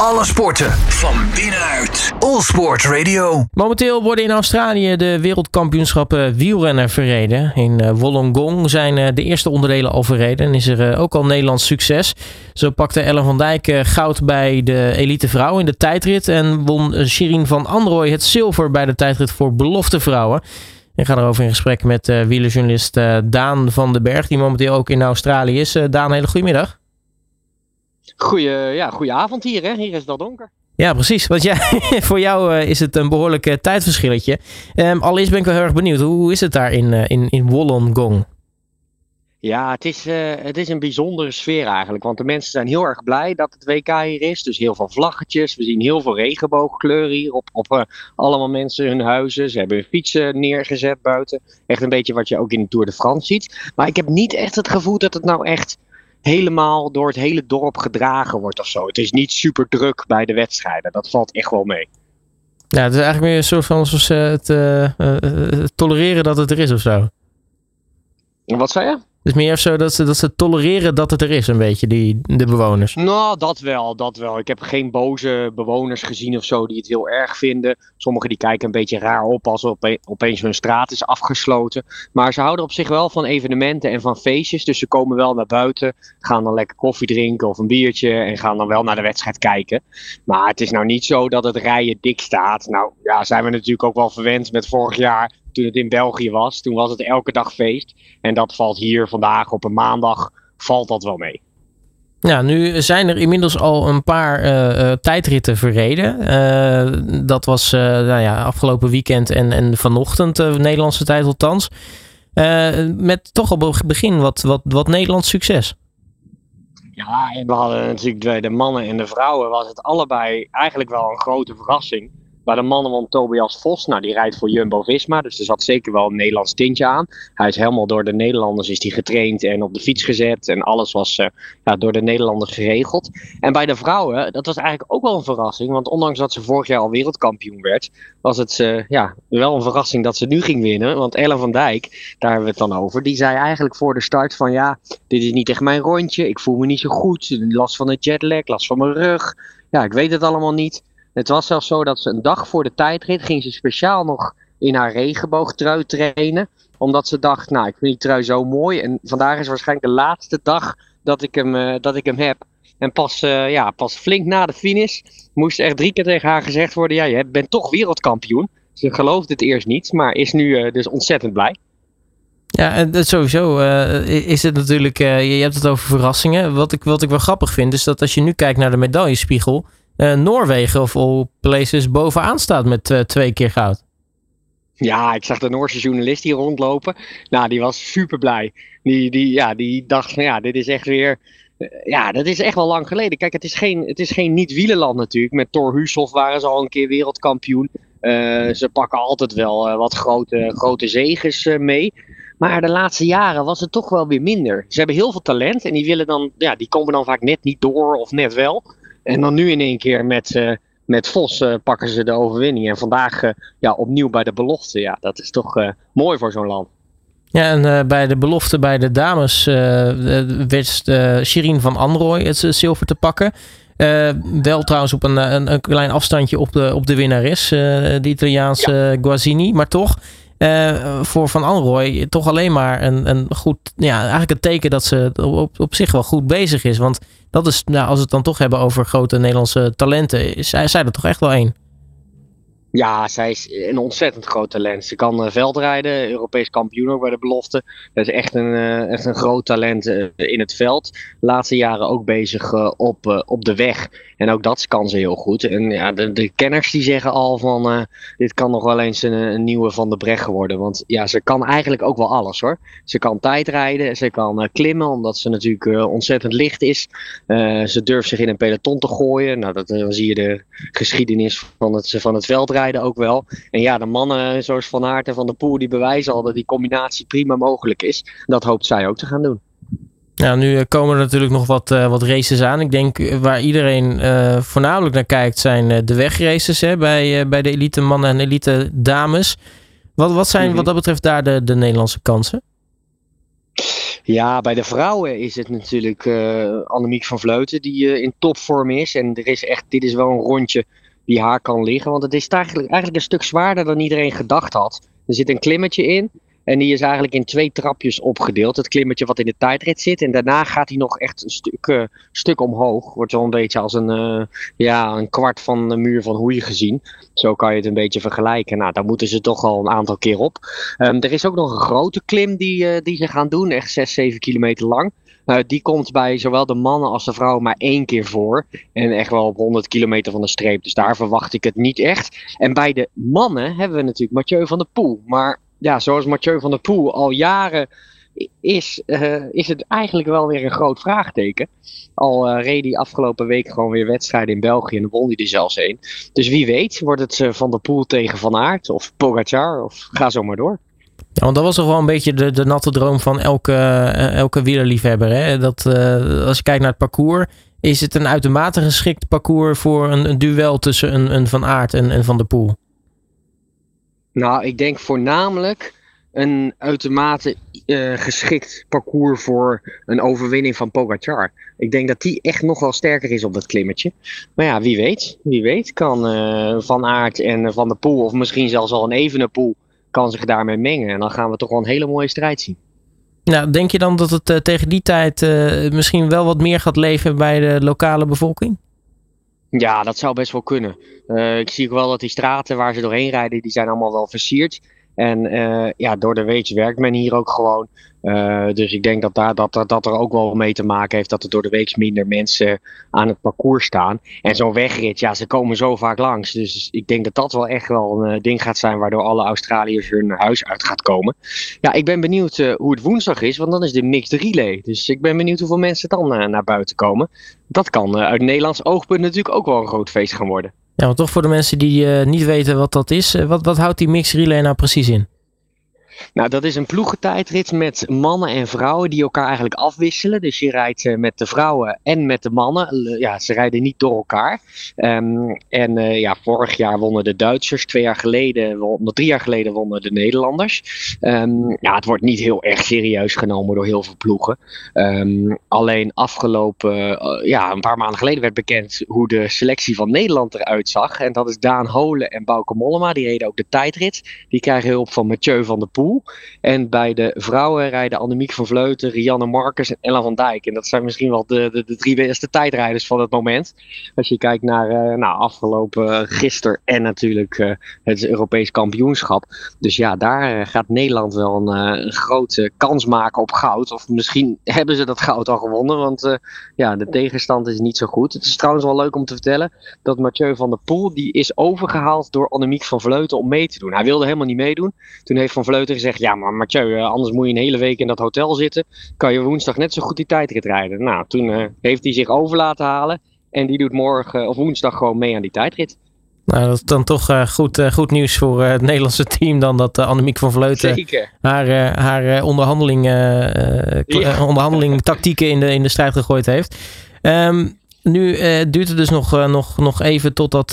Alle sporten van binnenuit. All Sport Radio. Momenteel worden in Australië de wereldkampioenschappen wielrennen verreden. In eh, Wollongong zijn eh, de eerste onderdelen al verreden en is er eh, ook al Nederlands succes. Zo pakte Ellen van Dijk goud bij de elite vrouw in de tijdrit en won Shirin van Androoy het zilver bij de tijdrit voor belofte vrouwen. Ik ga erover in gesprek met wielerjournalist Daan van den Berg, die momenteel ook in Australië is. Daan, hele goedemiddag. Goeie, ja, goeie avond hier, hè? Hier is het al donker. Ja, precies. Want ja, voor jou uh, is het een behoorlijk uh, tijdverschilletje. Um, allereerst ben ik wel heel erg benieuwd. Hoe is het daar in, uh, in, in Wollongong? Ja, het is, het is een bijzondere sfeer eigenlijk. Want de mensen zijn heel erg blij dat het WK hier is. Dus heel veel vlaggetjes. We zien heel veel regenboogkleuren hier op, op allemaal mensen hun huizen. Ze hebben hun fietsen neergezet buiten. Echt een beetje wat je ook in de Tour de France ziet. Maar ik heb niet echt het gevoel dat het nou echt helemaal door het hele dorp gedragen wordt of zo. Het is niet super druk bij de wedstrijden. Dat valt echt wel mee. Ja, het is eigenlijk meer een soort van zoals, uh, het, uh, tolereren dat het er is of zo. Wat zei je? Is meer zo dat ze, dat ze tolereren dat het er is, een beetje, die, de bewoners. Nou, dat wel, dat wel. Ik heb geen boze bewoners gezien of zo die het heel erg vinden. Sommigen die kijken een beetje raar op als ope opeens hun straat is afgesloten. Maar ze houden op zich wel van evenementen en van feestjes. Dus ze komen wel naar buiten, gaan dan lekker koffie drinken of een biertje en gaan dan wel naar de wedstrijd kijken. Maar het is nou niet zo dat het rijden dik staat. Nou ja, zijn we natuurlijk ook wel verwend met vorig jaar toen het in België was. Toen was het elke dag feest. En dat valt hier vandaag op een maandag, valt dat wel mee. Ja, nu zijn er inmiddels al een paar uh, tijdritten verreden. Uh, dat was nou ja, afgelopen weekend en, en vanochtend, Nederlandse tijd althans. met toch al begin wat, wat, wat Nederlands succes. Ja, en we hadden natuurlijk bij de mannen en de vrouwen was het allebei eigenlijk wel een grote verrassing. Bij de mannen won Tobias Vos. Nou, die rijdt voor Jumbo-Visma. Dus er zat zeker wel een Nederlands tintje aan. Hij is helemaal door de Nederlanders is die getraind en op de fiets gezet. En alles was uh, ja, door de Nederlanders geregeld. En bij de vrouwen, dat was eigenlijk ook wel een verrassing. Want ondanks dat ze vorig jaar al wereldkampioen werd, was het uh, ja, wel een verrassing dat ze nu ging winnen. Want Ellen van Dijk, daar hebben we het dan over, die zei eigenlijk voor de start van ja, dit is niet echt mijn rondje. Ik voel me niet zo goed. Last van het jetlag, last van mijn rug. Ja, ik weet het allemaal niet. Het was zelfs zo dat ze een dag voor de tijdrit ging ze speciaal nog in haar regenboogtrui trainen. Omdat ze dacht, nou ik vind die trui zo mooi. En vandaag is waarschijnlijk de laatste dag dat ik hem, uh, dat ik hem heb. En pas, uh, ja, pas flink na de finish moest echt drie keer tegen haar gezegd worden. Ja, je bent toch wereldkampioen. Ze geloofde het eerst niet, maar is nu uh, dus ontzettend blij. Ja, en sowieso is het natuurlijk, je hebt het over verrassingen. Wat ik, wat ik wel grappig vind, is dat als je nu kijkt naar de medaillespiegel, Noorwegen of all places bovenaan staat met uh, twee keer goud. Ja, ik zag de Noorse journalist hier rondlopen. Nou, die was super blij. Die, die, ja, die dacht van ja, dit is echt weer. Uh, ja, dat is echt wel lang geleden. Kijk, het is geen, het is geen niet-wielenland natuurlijk. Met Thor Hushoff waren ze al een keer wereldkampioen. ze pakken altijd wel wat grote, grote zegens mee. Maar de laatste jaren was het toch wel weer minder. Ze hebben heel veel talent en die willen dan, ja, die komen dan vaak net niet door of net wel. En dan nu in één keer met, uh, met Vos uh, pakken ze de overwinning. En vandaag uh, ja, opnieuw bij de belofte. Ja, dat is toch mooi voor zo'n land. Ja, en bij de belofte bij de dames wist Shirin van Androoy het zilver te pakken. wel trouwens op een, een, een, klein afstandje op de, op de winnares, de Italiaanse ja. Guazzini. Maar toch, uh, voor Van Anrooy toch alleen maar een, een goed, ja, eigenlijk een teken dat ze op, op zich wel goed bezig is. Want dat is, nou, als we het dan toch hebben over grote Nederlandse talenten, is zij, zij er toch echt wel één. Ja, zij is een ontzettend groot talent. Ze kan uh, veldrijden, Europees kampioen ook bij de belofte. Dat is echt een, uh, echt een groot talent uh, in het veld. Laatste jaren ook bezig op, op de weg. En ook dat kan ze heel goed. En ja, de, de kenners die zeggen al van dit kan nog wel eens een, nieuwe Van de Breggen worden. Want ja, ze kan eigenlijk ook wel alles hoor. Ze kan tijdrijden, ze kan klimmen omdat ze natuurlijk ontzettend licht is. ze durft zich in een peloton te gooien. Nou, dat, dan zie je de geschiedenis van het, van het veldrijden ook wel. En ja, de mannen zoals Van Aert en Van der Poel die bewijzen al dat die combinatie prima mogelijk is. Dat hoopt zij ook te gaan doen. Ja, nu eh, komen er natuurlijk nog wat, uh, wat races aan. Ik denk waar iedereen uh, voornamelijk naar kijkt zijn de wegraces hè, bij, bij de elite mannen en elite dames. Wat, wat zijn -hmm. wat dat betreft daar de, de Nederlandse kansen? Ja, bij de vrouwen is het natuurlijk Annemiek van Vleuten die in topvorm is. En er is echt, dit is wel een rondje die haar kan liggen. Want het is eigenlijk, eigenlijk een stuk zwaarder dan iedereen gedacht had. Er zit een klimmetje in. En die is eigenlijk in twee trapjes opgedeeld. Het klimmetje wat in de tijdrit zit. En daarna gaat hij nog echt een stuk, uh, stuk omhoog. Wordt een beetje als een, uh, ja, een kwart van de muur van Hoei gezien. Zo kan je het een beetje vergelijken. Nou, daar moeten ze toch al een aantal keer op. Um, er is ook nog een grote klim die, uh, die ze gaan doen. Echt 6, 7 kilometer lang. Uh, die komt bij zowel de mannen als de vrouwen maar één keer voor. En echt wel op 100 kilometer van de streep. Dus daar verwacht ik het niet echt. En bij de mannen hebben we natuurlijk Mathieu van der Poel. Maar ja, zoals Mathieu van der Poel al jaren is, uh, is het eigenlijk wel weer een groot vraagteken. Al uh, reed hij afgelopen week gewoon weer wedstrijden in België en won hij er zelfs een. Dus wie weet wordt het uh, Van der Poel tegen Van Aert of Pogacar of ga zo maar door. Want dat was toch wel een beetje de, de natte droom van elke, elke wielerliefhebber. Hè? Dat, als je kijkt naar het parcours, is het een uitermate geschikt parcours voor een, duel tussen een, Van Aert en, Van der Poel. Nou, ik denk voornamelijk een uitermate uh, geschikt parcours voor een overwinning van Pogacar. Ik denk dat die echt nog wel sterker is op dat klimmetje. Maar ja, wie weet. Wie weet kan Van Aert en Van der Poel, of misschien zelfs al een Evenepoel, kan zich daarmee mengen. En dan gaan we toch wel een hele mooie strijd zien. Nou, denk je dan dat het uh, tegen die tijd misschien wel wat meer gaat leven bij de lokale bevolking? Ja, dat zou best wel kunnen. Uh, ik zie ook wel dat die straten waar ze doorheen rijden, die zijn allemaal wel versierd. En uh, ja, door de week werkt men hier ook gewoon. Uh, dus ik denk dat, daar, dat, dat er ook wel mee te maken heeft dat er door de week minder mensen aan het parcours staan. En zo'n wegrit, ja, ze komen zo vaak langs. Dus ik denk dat dat wel echt wel een ding gaat zijn waardoor alle Australiërs hun huis uit gaat komen. Ja, ik ben benieuwd hoe het woensdag is, want dan is de mixed relay. Dus ik ben benieuwd hoeveel mensen dan naar buiten komen. Dat kan uit Nederlands oogpunt natuurlijk ook wel een groot feest gaan worden. Ja, maar toch voor de mensen die uh, niet weten wat dat is, wat, wat houdt die mixed relay nou precies in? Nou, dat is een ploegentijdrit met mannen en vrouwen die elkaar eigenlijk afwisselen. Dus je rijdt uh, met de vrouwen en met de mannen. Ja, ze rijden niet door elkaar. Um, en uh, ja, vorig jaar wonnen de Duitsers. Twee jaar geleden, won, drie jaar geleden wonnen de Nederlanders. Um, ja, het wordt niet heel erg serieus genomen door heel veel ploegen. Um, alleen afgelopen, uh, ja, een paar maanden geleden werd bekend hoe de selectie van Nederland eruit zag. En dat is Daan Holen en Bauke Mollema. Die reden ook de tijdrit. Die krijgen hulp van Mathieu van der Poel. En bij de vrouwen rijden Annemiek van Vleuten, Rianne Marcus en Ella van Dijk. En dat zijn misschien wel de, de, de drie beste tijdrijders van het moment. Als je kijkt naar uh, nou, afgelopen uh, gisteren en natuurlijk uh, het Europees kampioenschap. Dus ja, daar gaat Nederland wel een, een, grote kans maken op goud. Of misschien hebben ze dat goud al gewonnen, want ja, de tegenstand is niet zo goed. Het is trouwens wel leuk om te vertellen dat Mathieu van der Poel, die is overgehaald door Annemiek van Vleuten om mee te doen. Hij wilde helemaal niet meedoen. Toen heeft Van Vleuten gezegd: Ja, maar Mathieu, anders moet je een hele week in dat hotel zitten. Kan je woensdag net zo goed die tijdrit rijden. Nou, toen uh, heeft hij zich over laten halen. En die doet morgen of woensdag gewoon mee aan die tijdrit. Nou, dat is dan toch uh, goed, uh, goed nieuws voor het Nederlandse team. Dan dat Annemiek van Vleuten Zeker. haar, haar onderhandeling, ja. onderhandeling tactieken in de, in de strijd gegooid heeft. Um, nu duurt het dus nog, nog, nog even totdat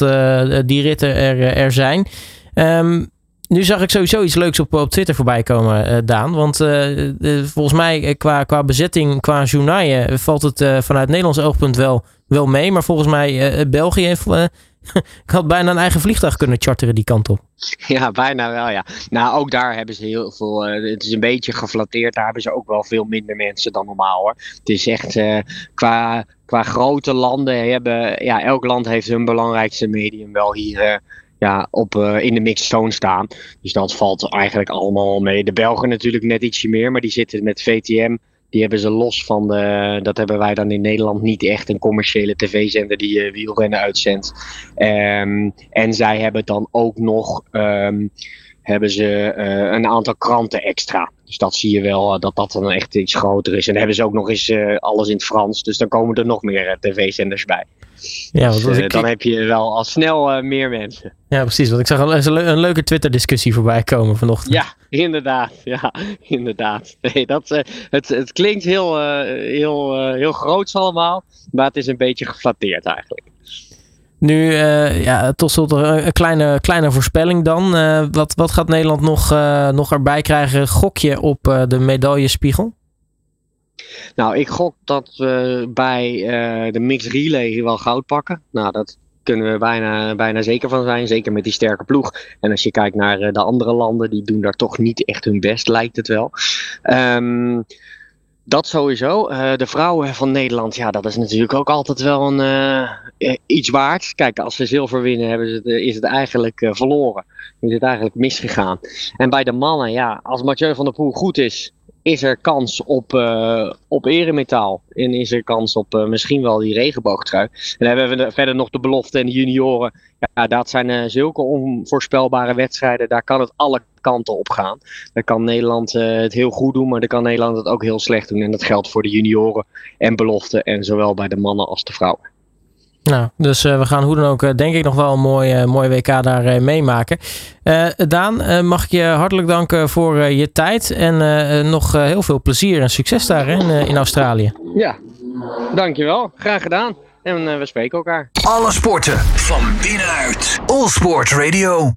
die ritten er, er zijn. Um, nu zag ik sowieso iets leuks op, op Twitter voorbij komen, uh, Daan. Want uh, volgens mij qua, qua bezetting, qua journaaien, valt het vanuit Nederlands oogpunt wel, wel mee. Maar volgens mij, België heeft, ik had bijna een eigen vliegtuig kunnen charteren die kant op. Ja, bijna wel, ja. Nou, ook daar hebben ze heel veel. het is een beetje geflatteerd. Daar hebben ze ook wel veel minder mensen dan normaal hoor. Het is echt qua, qua grote landen hebben. Ja, elk land heeft hun belangrijkste medium wel hier ja, op, uh, in de mixed zone staan. Dus dat valt eigenlijk allemaal mee. De Belgen natuurlijk net ietsje meer, maar die zitten met VTM. Die hebben ze los van de. Dat hebben wij dan in Nederland niet echt een commerciële tv-zender die uh, wielrennen uitzendt. Um, en zij hebben dan ook nog. Um, hebben ze uh, een aantal kranten extra. Dus dat zie je wel, uh, dat dat dan echt iets groter is. En hebben ze ook nog eens uh, alles in het Frans. Dus dan komen er nog meer tv-zenders bij. Ja, want dus, ik... dan heb je wel al snel meer mensen. Ja, precies. Want ik zag een, een leuke Twitter-discussie voorbij komen vanochtend. Ja, inderdaad. Ja, inderdaad. Nee, dat, het, het klinkt heel, heel, heel groots allemaal. Maar het is een beetje geflatteerd eigenlijk. Nu, uh, ja, tot slot een kleine, kleine voorspelling dan. Uh, wat, wat gaat Nederland nog, uh, nog erbij krijgen? Gokje op de medaillespiegel? Nou, ik gok dat we bij de mixed relay wel goud pakken. Nou, dat kunnen we bijna, bijna zeker van zijn. Zeker met die sterke ploeg. En als je kijkt naar de andere landen, die doen daar toch niet echt hun best, lijkt het wel. Um, dat sowieso. Uh, de vrouwen van Nederland, ja, dat is natuurlijk ook altijd wel een, uh, iets waard. Kijk, als ze zilver winnen, hebben ze het, is het eigenlijk verloren. Is het eigenlijk misgegaan. En bij de mannen, ja, als Mathieu van der Poel goed is, is er kans op, uh, op eremetaal. En is er kans op uh, misschien wel die regenboogtrui. En dan hebben we verder nog de belofte en de junioren. Ja, dat zijn uh, zulke onvoorspelbare wedstrijden. Daar kan het alle kanten op gaan. Daar kan Nederland het heel goed doen, maar daar kan Nederland het ook heel slecht doen. En dat geldt voor de junioren en belofte. En zowel bij de mannen als de vrouwen. Nou, dus uh, we gaan hoe dan ook, uh, denk ik, nog wel een mooi, uh, mooi WK daar meemaken. Daan, mag ik je hartelijk danken voor je tijd en nog heel veel plezier en succes daar in, in Australië. Ja, dankjewel. Graag gedaan. En we spreken elkaar. Alle sporten van binnenuit. All Sport Radio.